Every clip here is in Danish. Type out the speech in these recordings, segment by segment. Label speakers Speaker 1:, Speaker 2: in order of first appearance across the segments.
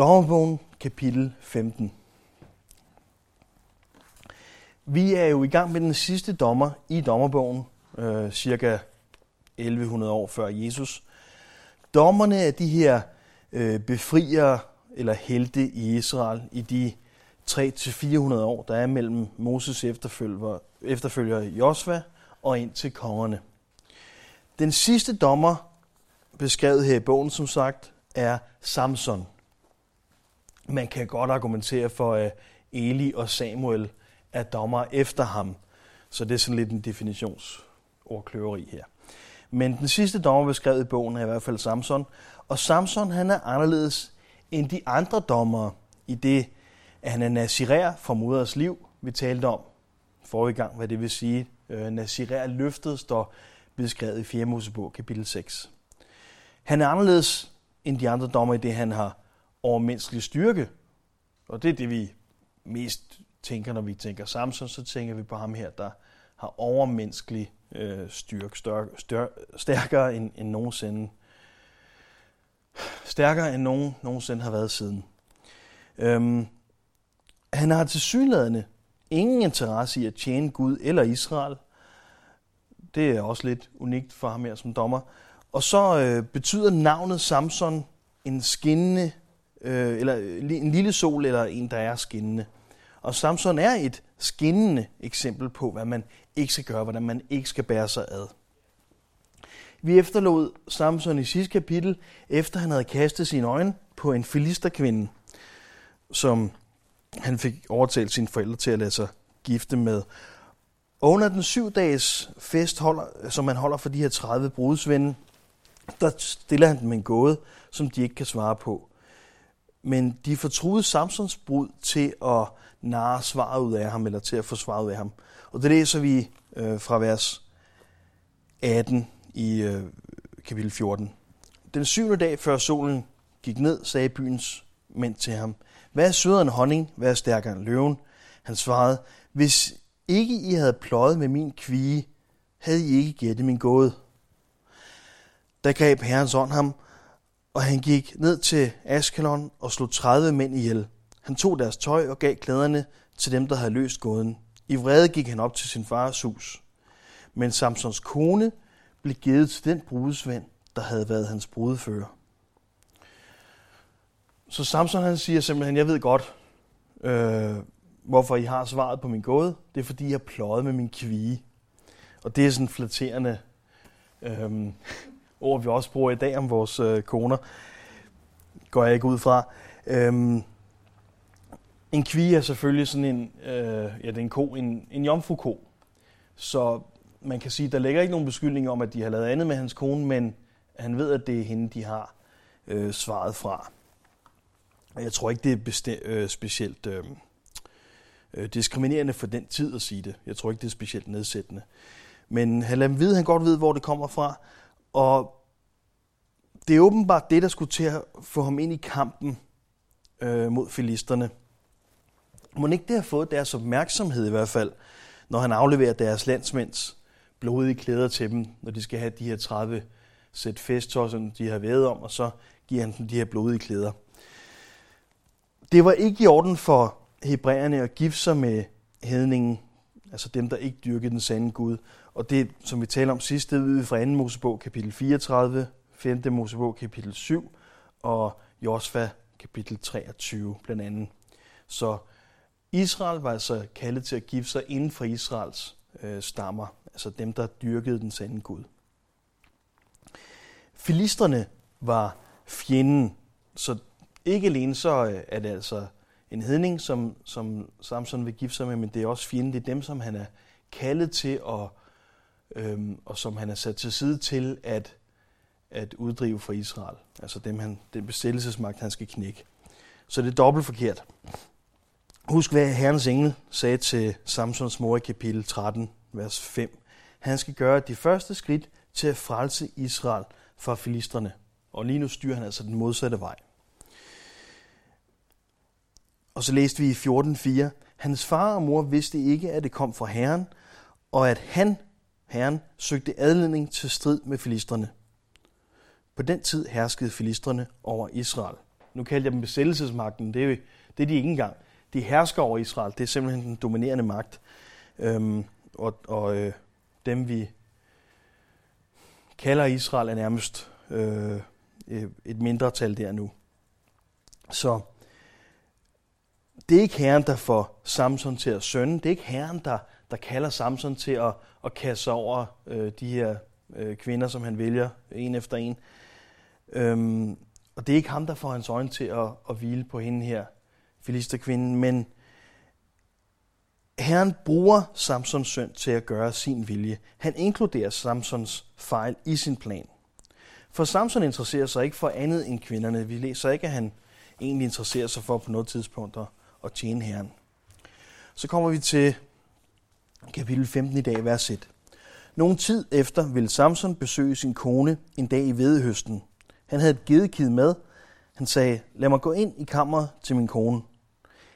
Speaker 1: Dommerbogen, kapitel 15. Vi er jo i gang med den sidste dommer i dommerbogen, øh, cirka 1100 år før Jesus. Dommerne er de her øh, befriere eller helte i Israel i de 300-400 år, der er mellem Moses efterfølger, efterfølger Josva og ind til kongerne. Den sidste dommer, beskrevet her i bogen som sagt, er Samson. Man kan godt argumentere for, at øh, Eli og Samuel er dommer efter ham. Så det er sådan lidt en definitionsordkløveri her. Men den sidste dommer beskrevet i bogen er i hvert fald Samson. Og Samson han er anderledes end de andre dommere i det, at han er nazirer fra moders liv. Vi talte om forrige gang, hvad det vil sige. Øh, nazirer løftet står beskrevet i 4. Mosebog, kapitel 6. Han er anderledes end de andre dommer i det, han har overmenneskelig styrke. Og det er det, vi mest tænker, når vi tænker Samson, så tænker vi på ham her, der har overmenneskelig øh, styrke, større, større, stærkere end, end nogensinde. Stærkere end nogen nogensinde har været siden. Øhm, han har til synlædende ingen interesse i at tjene Gud eller Israel. Det er også lidt unikt for ham her som dommer. Og så øh, betyder navnet Samson en skinnende, øh, eller øh, en lille sol, eller en, der er skinnende. Og Samson er et skinnende eksempel på, hvad man ikke skal gøre, hvordan man ikke skal bære sig ad. Vi efterlod Samson i sidste kapitel, efter han havde kastet sine øjne på en filisterkvinde, som han fik overtalt sine forældre til at lade sig gifte med. Og under den syv dages fest, holder, som man holder for de her 30 brudsvende, der stiller han dem en gåde, som de ikke kan svare på. Men de fortruede Samsons brud til at narre svaret ud af ham, eller til at få svaret ud af ham. Og det læser vi øh, fra vers 18 i øh, kapitel 14. Den syvende dag før solen gik ned, sagde byens mænd til ham, hvad er sødere end honning, hvad er stærkere end løven? Han svarede, hvis ikke I havde pløjet med min kvige, havde I ikke gættet min gåde. Da greb herrens ånd ham, og han gik ned til Askelon og slog 30 mænd ihjel. Han tog deres tøj og gav klæderne til dem, der havde løst gåden. I vrede gik han op til sin fars hus. Men Samsons kone blev givet til den brudesvend, der havde været hans brudefører. Så Samson han siger simpelthen, jeg ved godt, øh, hvorfor I har svaret på min gåde. Det er fordi, jeg pløjet med min kvige. Og det er sådan flatterende øh, ord, vi også bruger i dag om vores øh, koner. Går jeg ikke ud fra. Øhm, en kvi er selvfølgelig sådan en, øh, ja, det er en ko, en, en jomfru-ko. Så man kan sige, der ligger ikke nogen beskyldning om, at de har lavet andet med hans kone, men han ved, at det er hende, de har øh, svaret fra. Og jeg tror ikke, det er besti- øh, specielt øh, øh, diskriminerende for den tid at sige det. Jeg tror ikke, det er specielt nedsættende. Men han lader vide, han godt ved, hvor det kommer fra. Og det er åbenbart det, der skulle til at få ham ind i kampen øh, mod filisterne. Må ikke det have fået deres opmærksomhed i hvert fald, når han afleverer deres landsmænds blodige klæder til dem, når de skal have de her 30 sæt festtøj, som de har været om, og så giver han dem de her blodige klæder. Det var ikke i orden for hebræerne at gifte sig med hedningen, altså dem, der ikke dyrkede den sande Gud. Og det, som vi talte om sidst, det ved fra 2. Mosebog kapitel 34, 5. Mosebog kapitel 7 og Josva kapitel 23 blandt andet. Så Israel var altså kaldet til at gifte sig inden for Israels øh, stammer, altså dem, der dyrkede den sande Gud. Filisterne var fjenden, så ikke alene så øh, er det altså en hedning, som, som Samson vil gifte sig med, men det er også fjenden, det er dem, som han er kaldet til, at, øhm, og som han er sat til side til at, at uddrive fra Israel. Altså dem, han, den besættelsesmagt, han skal knække. Så det er dobbelt forkert. Husk, hvad Herrens engel sagde til Samsons mor i kapitel 13, vers 5. Han skal gøre de første skridt til at frelse Israel fra filisterne. Og lige nu styrer han altså den modsatte vej. Og så læste vi i 14.4, hans far og mor vidste ikke, at det kom fra Herren, og at han, Herren, søgte adledning til strid med filisterne. På den tid herskede filisterne over Israel. Nu kalder jeg dem besættelsesmagten. Det er, det er de ikke engang. De hersker over Israel. Det er simpelthen den dominerende magt. Øhm, og og øh, dem, vi kalder Israel, er nærmest øh, øh et mindretal der nu. Så det er ikke Herren, der får Samson til at sønde. Det er ikke Herren, der, der kalder Samson til at, at kaste sig over øh, de her øh, kvinder, som han vælger en efter en. Øhm, og det er ikke ham, der får hans øjne til at, at hvile på hende her, filisterkvinden, men Herren bruger Samsons søn til at gøre sin vilje. Han inkluderer Samsons fejl i sin plan. For Samson interesserer sig ikke for andet end kvinderne. Vi læser ikke, at han egentlig interesserer sig for på noget tidspunkt at, at tjene Herren. Så kommer vi til kapitel 15 i dag, vers 1. Nogen tid efter ville Samson besøge sin kone en dag i vedehøsten. Han havde et gedekid med. Han sagde, lad mig gå ind i kammeret til min kone.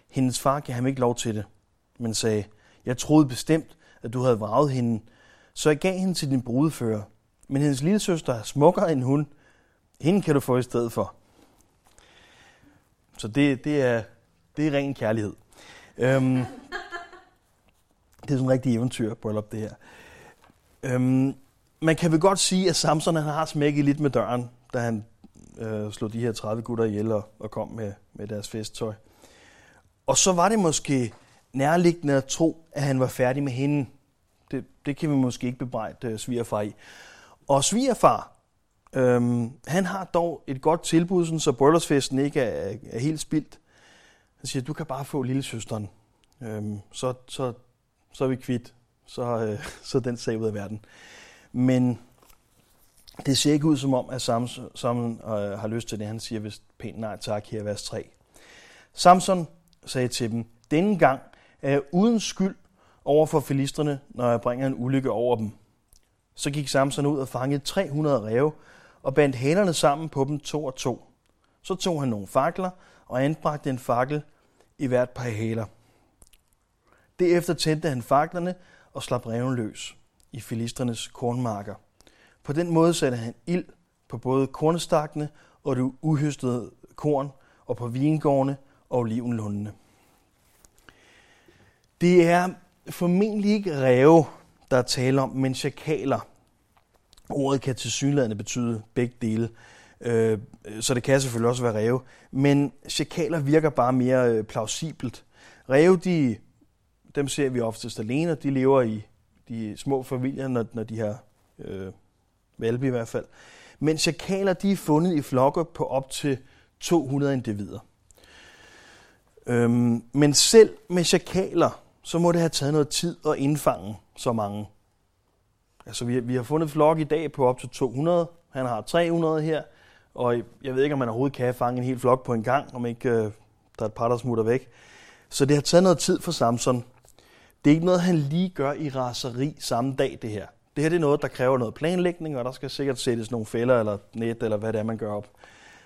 Speaker 1: Hendes far gav ham ikke lov til det, men sagde, jeg troede bestemt, at du havde vraget hende, så jeg gav hende til din brudefører. Men hendes lille søster er smukkere end hun. Hende kan du få i stedet for. Så det, det, er, det er ren kærlighed. Øhm, det er sådan en rigtig eventyr, bryllup, det her. Øhm, man kan vel godt sige, at Samson han har smækket lidt med døren, da han øh, slog de her 30 gutter ihjel og, og kom med, med deres festtøj. Og så var det måske nærliggende at tro, at han var færdig med hende. Det, det kan vi måske ikke bebrejde øh, svigerfar i. Og svigerfar, øhm, han har dog et godt tilbud, sådan, så bryllupsfesten ikke er, er helt spildt. Han siger, du kan bare få lille søsteren. Øhm, så, så, så er vi kvidt. Så, øh, så er den sag ud af verden. Men det ser ikke ud som om, at Samson, Samson øh, har lyst til det. Han siger vist pænt nej tak her i vers 3. Samson sagde til dem, denne gang er jeg uden skyld over for filisterne, når jeg bringer en ulykke over dem. Så gik Samson ud og fangede 300 ræve og bandt hanerne sammen på dem to og to. Så tog han nogle fakler og anbragte en fakkel i hvert par hæler. Derefter tændte han faklerne og slap reven løs i filisternes kornmarker. På den måde satte han ild på både kornstakkene og det uhøstede korn, og på vingårdene og olivenlundene. Det er formentlig ikke ræve, der er tale om, men chakaler. Ordet kan til synlædende betyde begge dele, øh, så det kan selvfølgelig også være ræve. Men chakaler virker bare mere øh, plausibelt. Ræve, de, dem ser vi oftest alene, og de lever i de små familier, når, når de har øh, valpe i hvert fald. Men chakaler, de er fundet i flokke på op til 200 individer. Øhm, men selv med chakaler, så må det have taget noget tid at indfange så mange. Altså, vi, vi har fundet flok i dag på op til 200. Han har 300 her. Og jeg ved ikke, om man overhovedet kan fange en hel flok på en gang, om ikke øh, der er et par, der smutter væk. Så det har taget noget tid for Samson. Det er ikke noget, han lige gør i raseri samme dag, det her. Det her det er noget, der kræver noget planlægning, og der skal sikkert sættes nogle fælder eller net, eller hvad det er, man gør op.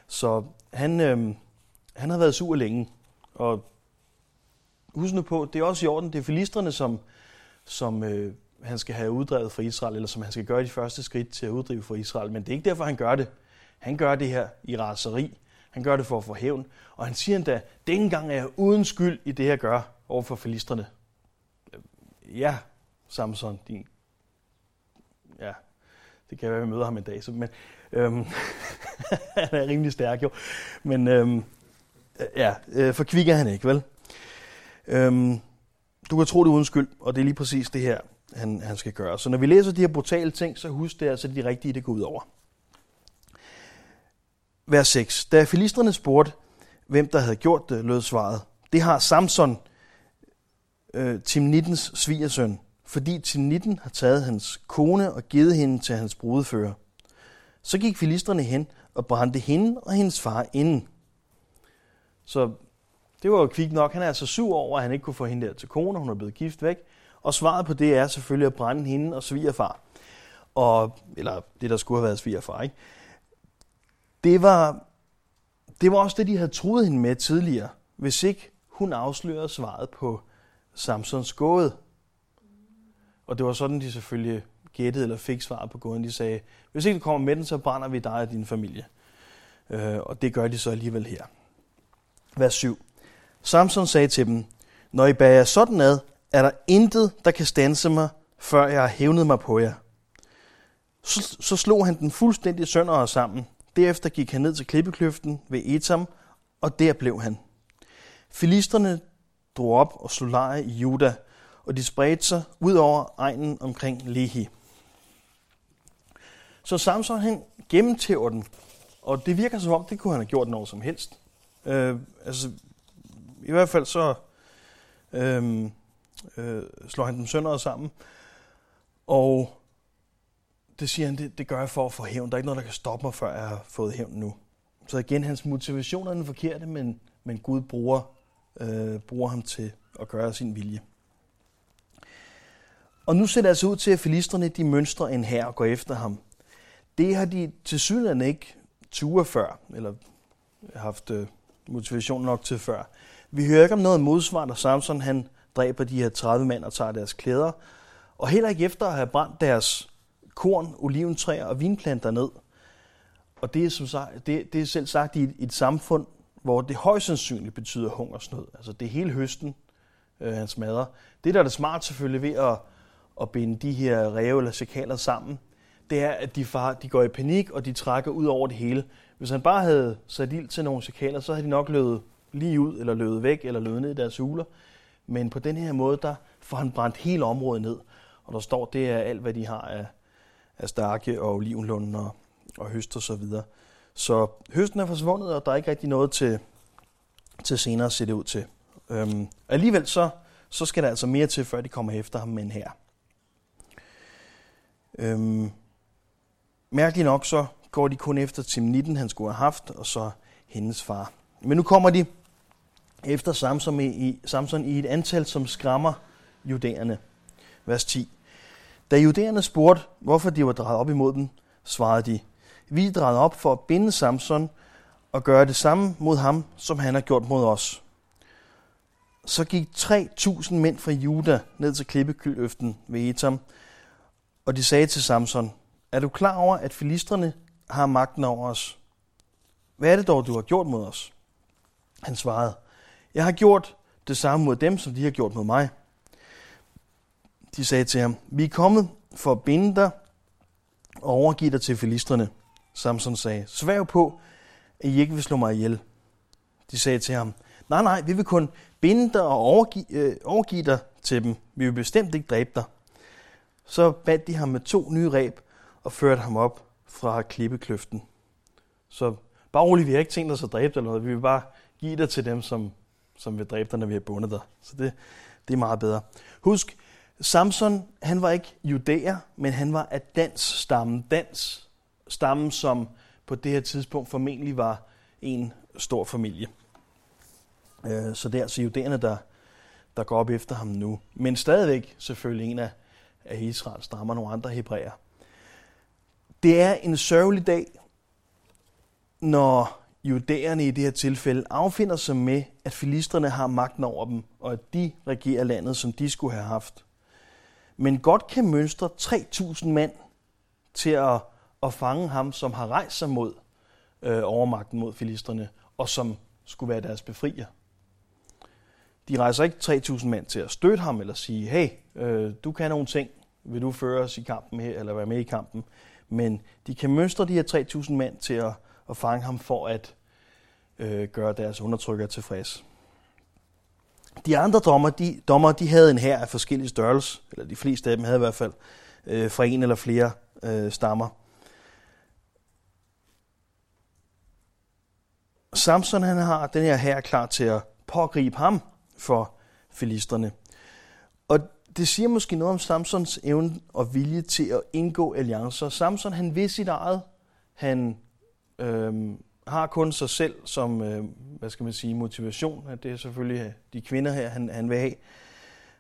Speaker 1: Så han, øh, han har været sur længe. Og husk nu på, det er også i orden, det er filisterne, som, som øh, han skal have uddrevet fra Israel, eller som han skal gøre de første skridt til at uddrive fra Israel. Men det er ikke derfor, han gør det. Han gør det her i raseri. Han gør det for at få hævn. Og han siger endda, dengang engang er jeg uden skyld i det, jeg gør over for filistrene. Ja, Samson, din... Ja, det kan være, at vi møder ham en dag. Så, men, øhm, han er rimelig stærk jo. Men øhm, ja, øh, for kvik er han ikke, vel? Øhm, du kan tro det uden skyld, og det er lige præcis det her, han, han skal gøre. Så når vi læser de her brutale ting, så husk det er altså de rigtige, det går ud over. Vers 6. Da filistrene spurgte, hvem der havde gjort det, lød svaret. Det har Samson, øh, Timnittens svigersøn, fordi Timnitten har taget hans kone og givet hende til hans brudefører. Så gik filisterne hen og brændte hende og hendes far inden. Så det var jo kvik nok. Han er altså sur over, at han ikke kunne få hende der til kone. Hun er blevet gift væk. Og svaret på det er selvfølgelig at brænde hende og svigerfar. Og, eller det, der skulle have været svigerfar, ikke? Det var, det var også det, de havde troet hende med tidligere, hvis ikke hun afslørede svaret på Samsons gåde. Og det var sådan, de selvfølgelig gættede eller fik svaret på gåden. De sagde, hvis ikke du kommer med den, så brænder vi dig og din familie. Øh, og det gør de så alligevel her. Vers 7. Samson sagde til dem, Når I bærer sådan ad, er der intet, der kan stanse mig, før jeg har hævnet mig på jer. Så, så slog han den fuldstændig sønder og sammen. Derefter gik han ned til klippekløften ved Etam, og der blev han. Filisterne drog op og slog lejr i Juda, og de spredte sig ud over egnen omkring Lehi. Så Samson han gennemtæver den, og det virker som om, det kunne han have gjort noget som helst. Øh, altså, i hvert fald så øh, øh, slår han dem sønder sammen, og det siger han, det, det gør jeg for at få hævn. Der er ikke noget, der kan stoppe mig, før jeg har fået hævn nu. Så igen, hans motivation er den forkerte, men, men Gud bruger, øh, bruger ham til at gøre sin vilje. Og nu ser det altså ud til, at filisterne de mønstre en her og går efter ham. Det har de til synligheden ikke ture før, eller haft øh, motivation nok til før. Vi hører ikke om noget modsvar, når Samson han dræber de her 30 mænd og tager deres klæder, og heller ikke efter at have brændt deres korn, oliventræer og vinplanter ned. Og det er, som sagt, det, det er selv sagt i et, et samfund, hvor det højst sandsynligt betyder hungersnød. Altså det er hele høsten, øh, han smadrer. Det, der er det smart selvfølgelig ved at, at binde de her ræve eller chakaler sammen, det er, at de, far, de går i panik, og de trækker ud over det hele. Hvis han bare havde sat ild til nogle chakaler, så havde de nok løbet lige ud, eller løbet væk, eller løbet ned i deres huler. Men på den her måde, der får han brændt hele området ned. Og der står, det er alt, hvad de har af, af starke og olivenlunden og, og høst og så videre. Så høsten er forsvundet, og der er ikke rigtig noget til, til senere at se det ud til. Øhm, alligevel så, så skal der altså mere til, før de kommer efter ham end her. Øhm, mærkeligt nok så går de kun efter Timnitten, han skulle have haft, og så hendes far. Men nu kommer de efter Samson i, Samson i et antal, som skræmmer judæerne. Vers 10. Da judæerne spurgte, hvorfor de var drejet op imod dem, svarede de, vi er drejet op for at binde Samson og gøre det samme mod ham, som han har gjort mod os. Så gik 3.000 mænd fra Juda ned til klippekyløften ved Etam, og de sagde til Samson, er du klar over, at filistrene har magten over os? Hvad er det dog, du har gjort mod os? Han svarede, jeg har gjort det samme mod dem, som de har gjort mod mig. De sagde til ham, vi er kommet for at binde dig og overgive dig til filistrene. Samson sagde, sværg på, at I ikke vil slå mig ihjel. De sagde til ham, nej, nej, vi vil kun binde dig og overgive, øh, overgive dig til dem. Vi vil bestemt ikke dræbe dig. Så bandt de ham med to nye reb og førte ham op fra klippekløften. Så bare roligt, vi har ikke tænkt os at dræbe dig eller noget. Vi vil bare give dig til dem, som, som vil dræbe dig, når vi har bundet dig. Så det, det er meget bedre. Husk, Samson, han var ikke judæer, men han var af dans stammen. Dans stammen, som på det her tidspunkt formentlig var en stor familie. Øh, så det er altså judæerne, der, der går op efter ham nu. Men stadigvæk selvfølgelig en af, af Israels stammer, nogle andre hebræer. Det er en sørgelig dag, når judæerne i det her tilfælde affinder sig med, at filisterne har magten over dem, og at de regerer landet, som de skulle have haft. Men godt kan mønstre 3.000 mand til at, at fange ham, som har rejst sig mod øh, overmagten mod filisterne, og som skulle være deres befrier. De rejser ikke 3.000 mænd til at støtte ham, eller sige, hey, øh, du kan nogle ting, vil du føre os i kampen her, eller være med i kampen. Men de kan mønstre de her 3.000 mænd til at, at fange ham for at øh, gøre deres undertrykker tilfreds. De andre dommer, de, dommer, de havde en her af forskellige størrelser, eller de fleste af dem havde i hvert fald, øh, fra en eller flere øh, stammer. Samson han har den her her klar til at pågribe ham for filisterne. Og det siger måske noget om Samsons evne og vilje til at indgå alliancer. Samson han ved sit eget. Han øhm, har kun sig selv som, øh, hvad skal man sige, motivation. at Det er selvfølgelig de kvinder her, han, han vil have.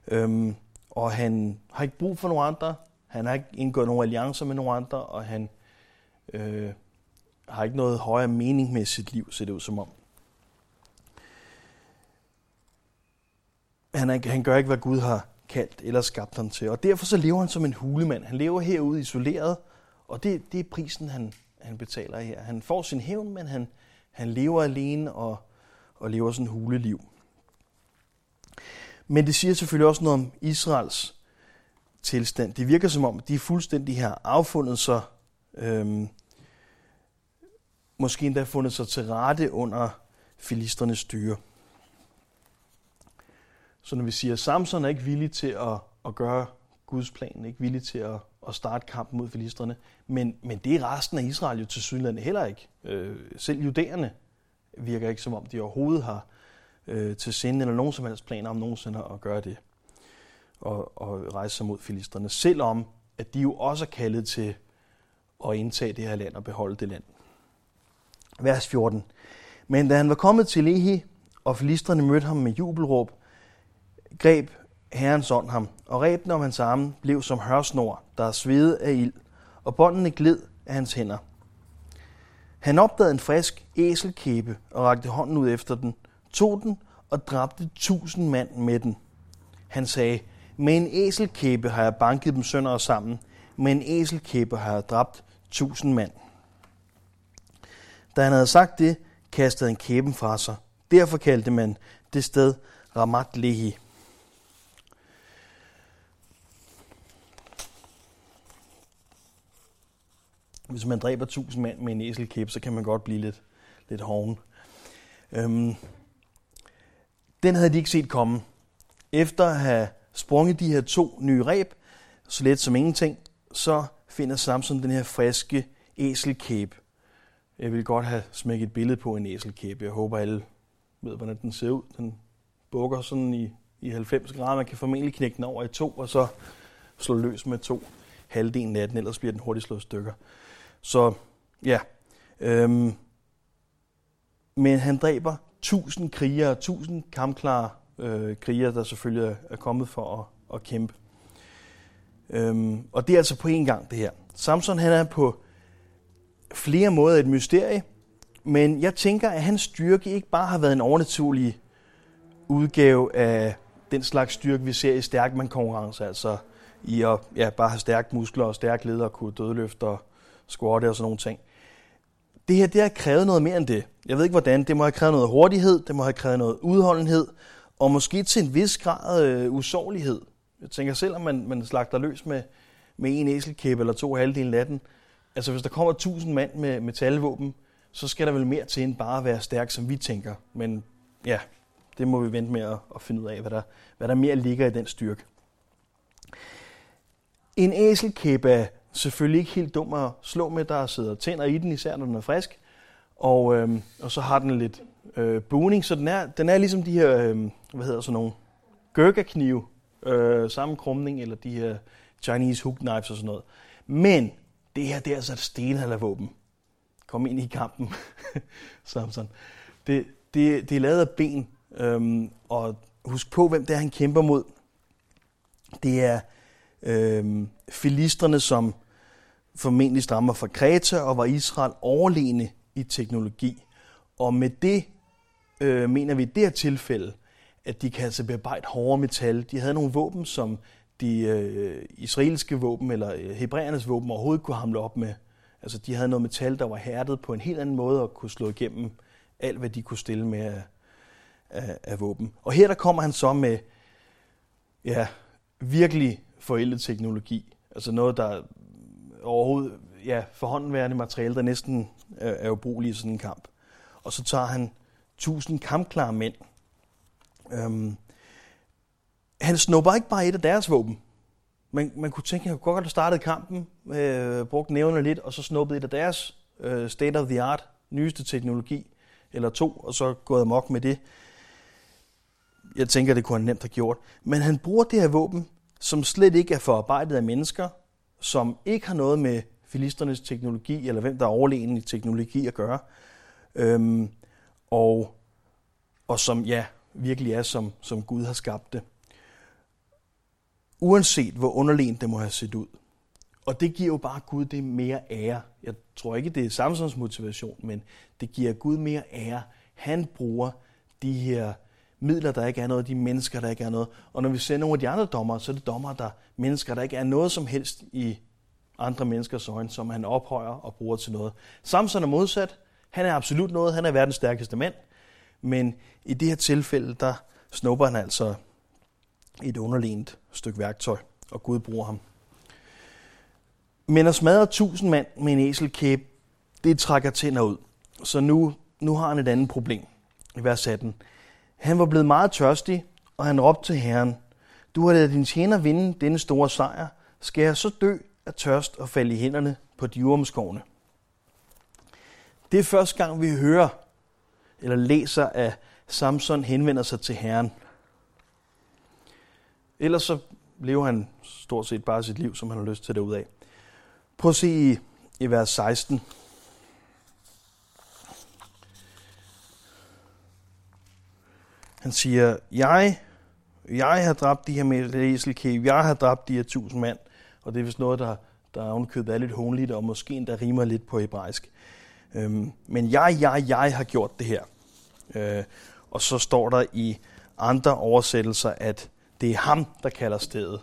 Speaker 1: Øhm, og han har ikke brug for nogen andre. Han har ikke indgået nogen alliancer med nogen andre, og han øh, har ikke noget højere mening med sit liv, ser det ud som om. Han, er, han gør ikke, hvad Gud har kaldt eller skabt ham til. Og derfor så lever han som en hulemand. Han lever herude isoleret, og det, det er prisen, han, han betaler her. Han får sin hævn, men han, han lever alene og, og lever sådan huleliv. Men det siger selvfølgelig også noget om Israels tilstand. Det virker som om, de er fuldstændig her affundet sig, øhm, måske endda fundet sig til rette under filisternes styre. Så når vi siger, at Samson er ikke villig til at, at gøre Guds plan, ikke villig til at, at starte kampen mod filisterne, men, men det er resten af Israel jo til sydlandet heller ikke. Øh, selv judæerne virker ikke som om, de overhovedet har øh, til sinde eller nogen som helst planer om nogensinde at gøre det og, og rejse sig mod filisterne, selvom at de jo også er kaldet til at indtage det her land og beholde det land. Vers 14. Men da han var kommet til Lehi, og filisterne mødte ham med jubelråb, greb Herrens ånd ham, og rebene om hans arme blev som hørsnor, der er svedet af ild, og båndene gled af hans hænder. Han opdagede en frisk æselkæbe og rakte hånden ud efter den, tog den og dræbte tusind mand med den. Han sagde, med en æselkæbe har jeg banket dem sønder og sammen, med en æselkæbe har jeg dræbt tusind mand. Da han havde sagt det, kastede han kæben fra sig. Derfor kaldte man det sted Ramat Lehi. Hvis man dræber tusind mand med en æselkæbe, så kan man godt blive lidt, lidt hoven. Øhm, den havde de ikke set komme. Efter at have sprunget de her to nye reb, så let som ingenting, så finder Samson den her friske æselkæbe. Jeg vil godt have smækket et billede på en æselkæbe. Jeg håber, alle ved, hvordan den ser ud. Den bukker sådan i, i 90 grader. Man kan formentlig knække den over i to, og så slå løs med to halvdelen af den, ellers bliver den hurtigt slået stykker. Så ja, øhm, men han dræber tusind krigere, tusind kampklare øh, krigere, der selvfølgelig er kommet for at, at kæmpe. Øhm, og det er altså på én gang det her. Samson han er på flere måder et mysterie, men jeg tænker, at hans styrke ikke bare har været en overnaturlig udgave af den slags styrke, vi ser i stærkmandkonkurrence, altså i at ja, bare have stærke muskler og stærke leder og kunne dødløfte og squatte og sådan nogle ting. Det her, det har krævet noget mere end det. Jeg ved ikke hvordan. Det må have krævet noget hurtighed, det må have krævet noget udholdenhed, og måske til en vis grad øh, usårlighed. Jeg tænker selvom man, man slagter løs med, med en æselkæbe eller to halvdelen af den. Altså hvis der kommer 1000 mand med metalvåben, så skal der vel mere til end bare at være stærk, som vi tænker. Men ja, det må vi vente med at, at finde ud af, hvad der, hvad der mere ligger i den styrke. En æselkæbe er selvfølgelig ikke helt dum at slå med. Der sidder tænder i den, især når den er frisk. Og, øhm, og så har den lidt øh, boning, så den er, den er ligesom de her, øh, hvad hedder sådan nogle, gurkaknive, øh, samme krumning, eller de her Chinese hook knives og sådan noget. Men det her, det er altså et stenaldervåben. Kom ind i kampen, Samson. Det, det, det er lavet af ben, øhm, og husk på, hvem det er, han kæmper mod. Det er øhm, filisterne, som formentlig stammer fra Kreta, og var Israel overlegne i teknologi. Og med det øh, mener vi i det her tilfælde, at de kan altså bearbejde hårde metal. De havde nogle våben, som de øh, israelske våben eller øh, hebræernes våben overhovedet kunne hamle op med. Altså de havde noget metal, der var hærdet på en helt anden måde og kunne slå igennem alt, hvad de kunne stille med af, af, af våben. Og her der kommer han så med ja, virkelig forældet teknologi. Altså noget, der overhovedet ja, forhåndenværende materiale, der næsten øh, er, er ubrugeligt i sådan en kamp. Og så tager han tusind kampklare mænd. Øhm, han snupper ikke bare et af deres våben. Man, man kunne tænke, at han kunne godt have startet kampen, øh, brugt nævnerne lidt, og så snuppet et af deres øh, state of the art, nyeste teknologi, eller to, og så gået amok med det. Jeg tænker, det kunne han nemt have gjort. Men han bruger det her våben, som slet ikke er forarbejdet af mennesker, som ikke har noget med filisternes teknologi, eller hvem der er overlegen i teknologi at gøre. Øhm, og, og som ja, virkelig er, som, som Gud har skabt det. Uanset hvor underlegen det må have set ud. Og det giver jo bare Gud det mere ære. Jeg tror ikke, det er Samsons motivation, men det giver Gud mere ære. Han bruger de her midler, der ikke er noget, de mennesker, der ikke er noget. Og når vi ser nogle af de andre dommer, så er det dommer, der mennesker, der ikke er noget som helst i andre menneskers øjne, som han ophøjer og bruger til noget. Samson er modsat. Han er absolut noget. Han er verdens stærkeste mand. Men i det her tilfælde, der snupper han altså et underlignet stykke værktøj, og Gud bruger ham. Men at smadre tusind mand med en æselkæb, det trækker tænder ud. Så nu, nu har han et andet problem i vers 18. Han var blevet meget tørstig, og han råbte til Herren, Du har lavet din tjener vinde denne store sejr. Skal jeg så dø af tørst og falde i hænderne på de? Det er første gang, vi hører eller læser, at Samson henvender sig til Herren. Ellers så lever han stort set bare sit liv, som han har lyst til derudaf. Prøv at se i, i vers 16. Han siger, jeg, jeg har dræbt de her med æselkæb, jeg har dræbt de her tusind mand. Og det er vist noget, der, der er ovenkøbet er lidt hånligt, og måske endda rimer lidt på hebraisk. Øhm, men jeg, jeg, jeg har gjort det her. Øh, og så står der i andre oversættelser, at det er ham, der kalder stedet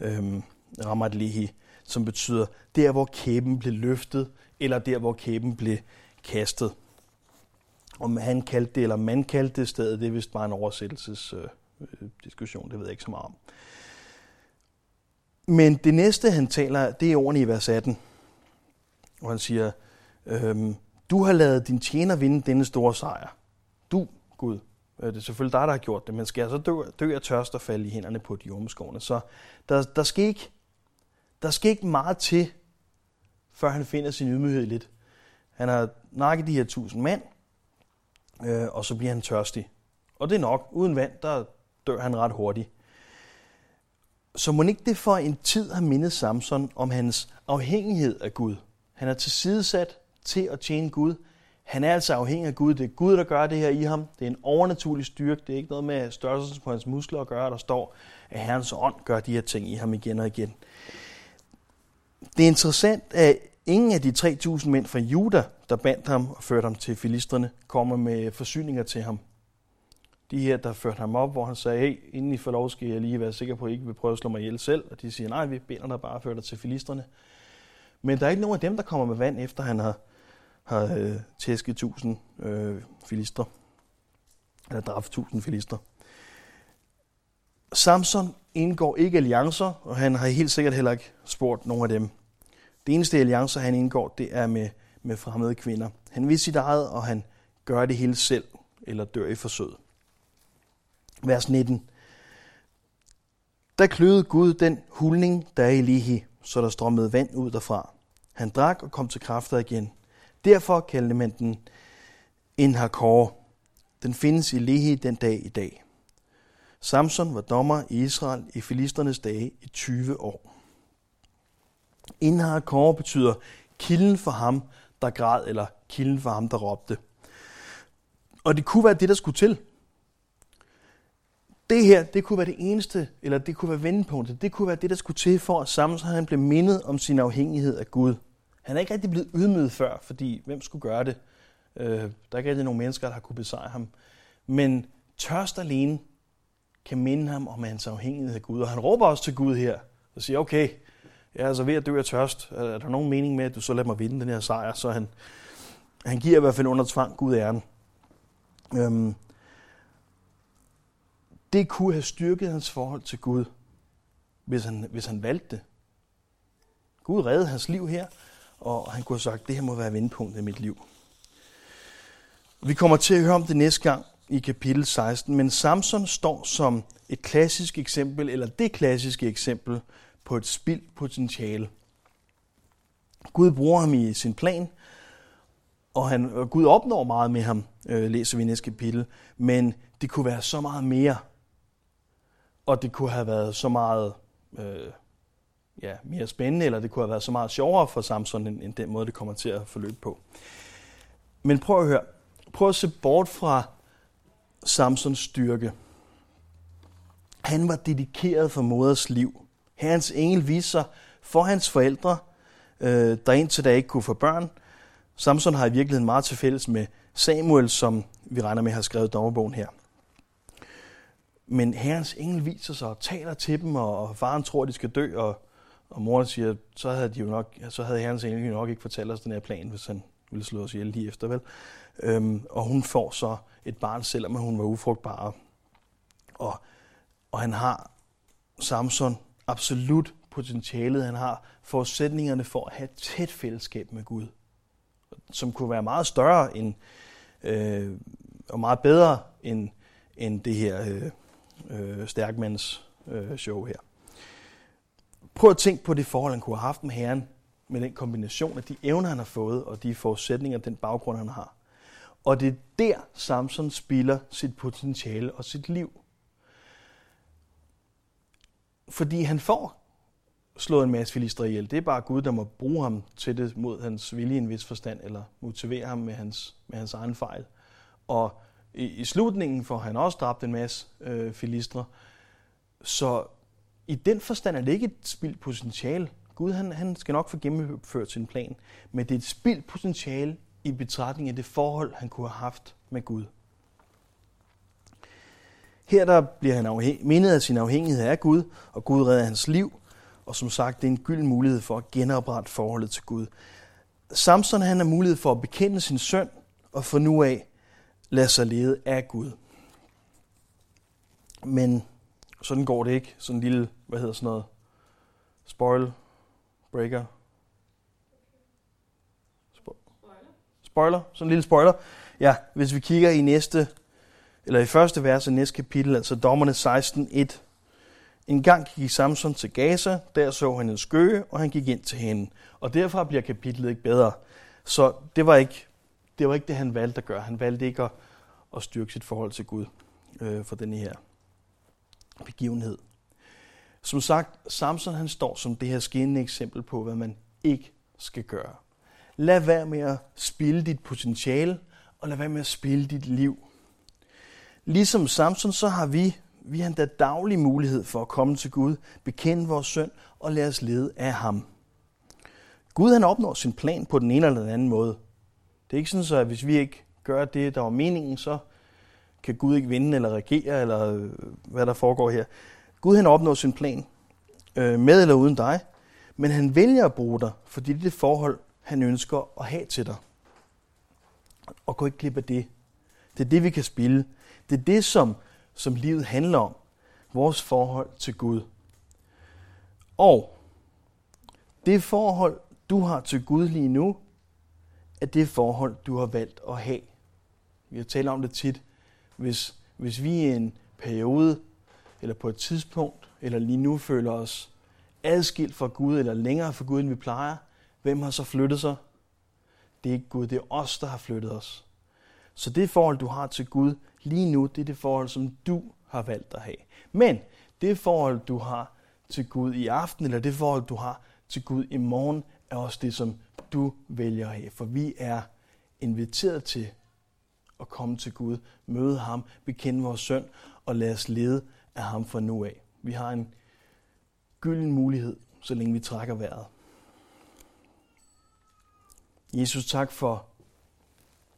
Speaker 1: øhm, Ramat Lehi, som betyder der, hvor kæben blev løftet, eller der, hvor kæben blev kastet. Om han kaldte det, eller man kaldte det stedet, det er vist bare en oversættelsesdiskussion, øh, øh det ved jeg ikke så meget om. Men det næste, han taler, det er ordene i vers 18, hvor han siger, øhm, du har lavet din tjener vinde denne store sejr. Du, Gud. Øh, det er selvfølgelig dig, der har gjort det, men skal jeg så dø, dø af tørst og falde i hænderne på de ormeskovene? Så der, der, skal ikke, der skal ikke meget til, før han finder sin ydmyghed lidt. Han har nakket de her tusind mand, øh, og så bliver han tørstig. Og det er nok. Uden vand, der dør han ret hurtigt. Så må ikke det for en tid har mindet Samson om hans afhængighed af Gud. Han er tilsidesat til at tjene Gud. Han er altså afhængig af Gud. Det er Gud, der gør det her i ham. Det er en overnaturlig styrke. Det er ikke noget med størrelsen på hans muskler at gøre. Der står, at Herrens ånd gør de her ting i ham igen og igen. Det er interessant, at ingen af de 3.000 mænd fra Juda, der bandt ham og førte ham til filisterne, kommer med forsyninger til ham. De her, der førte ham op, hvor han sagde, hey, inden I får lov, skal jeg lige være sikker på, at I ikke vil prøve at slå mig ihjel selv. Og de siger, nej, vi binder dig bare og fører dig til filisterne. Men der er ikke nogen af dem, der kommer med vand, efter han har, har øh, tæsket 1000 øh, filister. Eller dræbt 1000 filister. Samson indgår ikke alliancer, og han har helt sikkert heller ikke spurgt nogen af dem. Det eneste alliancer, han indgår, det er med, med fremmede kvinder. Han vil sit eget, og han gør det hele selv, eller dør i forsøget. Vers 19. Der kløede Gud den hulning, der er i Lihi, så der strømmede vand ud derfra. Han drak og kom til kræfter igen. Derfor kaldte man den en Hakor. Den findes i Lehi den dag i dag. Samson var dommer i Israel i filisternes dage i 20 år. Inhar betyder kilden for ham, der græd, eller kilden for ham, der råbte. Og det kunne være det, der skulle til. Det her, det kunne være det eneste, eller det kunne være vendepunktet. Det kunne være det, der skulle til for, at Samson han blev mindet om sin afhængighed af Gud. Han er ikke rigtig blevet ydmyget før, fordi hvem skulle gøre det? Øh, der er ikke rigtig nogen mennesker, der har kunne besejre ham. Men tørst alene kan minde ham om hans afhængighed af Gud. Og han råber også til Gud her og siger, okay, jeg er altså ved at dø af tørst. Er der nogen mening med, at du så lader mig vinde den her sejr? Så han, han giver i hvert fald under tvang Gud æren. Øhm, det kunne have styrket hans forhold til Gud, hvis han, hvis han valgte det. Gud reddede hans liv her, og han kunne have sagt, det her må være vendepunktet i mit liv. Vi kommer til at høre om det næste gang i kapitel 16, men Samson står som et klassisk eksempel, eller det klassiske eksempel, på et spildt potentiale. Gud bruger ham i sin plan, og, han, og Gud opnår meget med ham, øh, læser vi i næste kapitel, men det kunne være så meget mere, og det kunne have været så meget øh, ja, mere spændende, eller det kunne have været så meget sjovere for Samson, end, end den måde, det kommer til at forløbe på. Men prøv at høre. Prøv at se bort fra Samsons styrke. Han var dedikeret for moders liv. Herrens engel viste sig for hans forældre, øh, der indtil da ikke kunne få børn. Samson har i virkeligheden meget til fælles med Samuel, som vi regner med har skrevet dommerbogen her. Men herrens engel viser sig og taler til dem, og faren tror, at de skal dø, og og moren siger, så havde, de jo nok, så havde herrens engel nok ikke fortalt os den her plan, hvis han ville slå os ihjel lige efter, vel? Øhm, og hun får så et barn, selvom hun var ufrugtbar. Og, og han har, Samson, absolut potentialet. Han har forudsætningerne for at have et tæt fællesskab med Gud, som kunne være meget større end, øh, og meget bedre end, end det her øh, øh, stærkmands øh, show her. Prøv at tænke på det forhold, han kunne have haft med Herren, med den kombination af de evner, han har fået, og de forudsætninger, den baggrund, han har. Og det er der, Samson spiller sit potentiale og sit liv. Fordi han får slået en masse filister ihjel. Det er bare Gud, der må bruge ham til det mod hans vilje i en vis forstand, eller motivere ham med hans, med hans egen fejl. Og i, i slutningen får han også dræbt en masse øh, filistre. Så i den forstand er det ikke et spildt potentiale. Gud han, han skal nok få gennemført sin plan, men det er et spildt potentiale i betragtning af det forhold, han kunne have haft med Gud. Her der bliver han afhæng- mindet af sin afhængighed af Gud, og Gud redder hans liv, og som sagt, det er en gylden mulighed for at genoprette forholdet til Gud. Samson han har mulighed for at bekende sin søn, og for nu af lade sig lede af Gud. Men sådan går det ikke. Sådan en lille, hvad hedder sådan noget, spoil, breaker. Spoiler, sådan en lille spoiler. Ja, hvis vi kigger i næste, eller i første vers i næste kapitel, altså dommerne 16.1. En gang gik Samson til Gaza, der så han en skøge, og han gik ind til hende. Og derfra bliver kapitlet ikke bedre. Så det var ikke det, var ikke det han valgte at gøre. Han valgte ikke at, at styrke sit forhold til Gud øh, for denne her begivenhed. Som sagt, Samson han står som det her skinnende eksempel på, hvad man ikke skal gøre. Lad være med at spille dit potentiale, og lad være med at spille dit liv. Ligesom Samson, så har vi, vi har endda daglig mulighed for at komme til Gud, bekende vores søn og lade os lede af ham. Gud han opnår sin plan på den ene eller den anden måde. Det er ikke sådan, så at hvis vi ikke gør det, der var meningen, så kan Gud ikke vinde eller regere, eller øh, hvad der foregår her. Gud han opnår sin plan, øh, med eller uden dig, men han vælger at bruge dig, fordi det er det forhold, han ønsker at have til dig. Og gå ikke glip af det. Det er det, vi kan spille. Det er det, som, som livet handler om. Vores forhold til Gud. Og det forhold, du har til Gud lige nu, er det forhold, du har valgt at have. Vi har talt om det tit. Hvis, hvis vi i en periode, eller på et tidspunkt, eller lige nu føler os adskilt fra Gud, eller længere fra Gud, end vi plejer, hvem har så flyttet sig? Det er ikke Gud, det er os, der har flyttet os. Så det forhold, du har til Gud lige nu, det er det forhold, som du har valgt at have. Men det forhold, du har til Gud i aften, eller det forhold, du har til Gud i morgen, er også det, som du vælger at have. For vi er inviteret til at komme til Gud, møde ham, bekende vores søn og lade os lede af ham fra nu af. Vi har en gylden mulighed, så længe vi trækker vejret. Jesus, tak for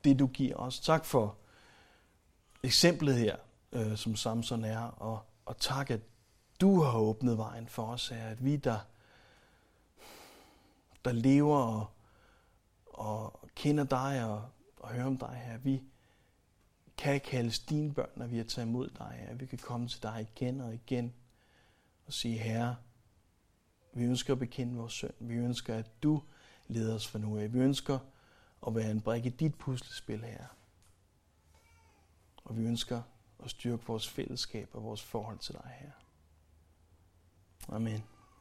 Speaker 1: det, du giver os. Tak for eksemplet her, øh, som Samson er, og, og tak, at du har åbnet vejen for os her, at vi, der, der lever og, og kender dig og, og hører om dig her, vi kan kaldes dine børn, når vi har taget imod dig at Vi kan komme til dig igen og igen og sige, Herre, vi ønsker at bekende vores søn. Vi ønsker, at du leder os for nu af. Vi ønsker at være en brik i dit puslespil her. Og vi ønsker at styrke vores fællesskab og vores forhold til dig her. Amen.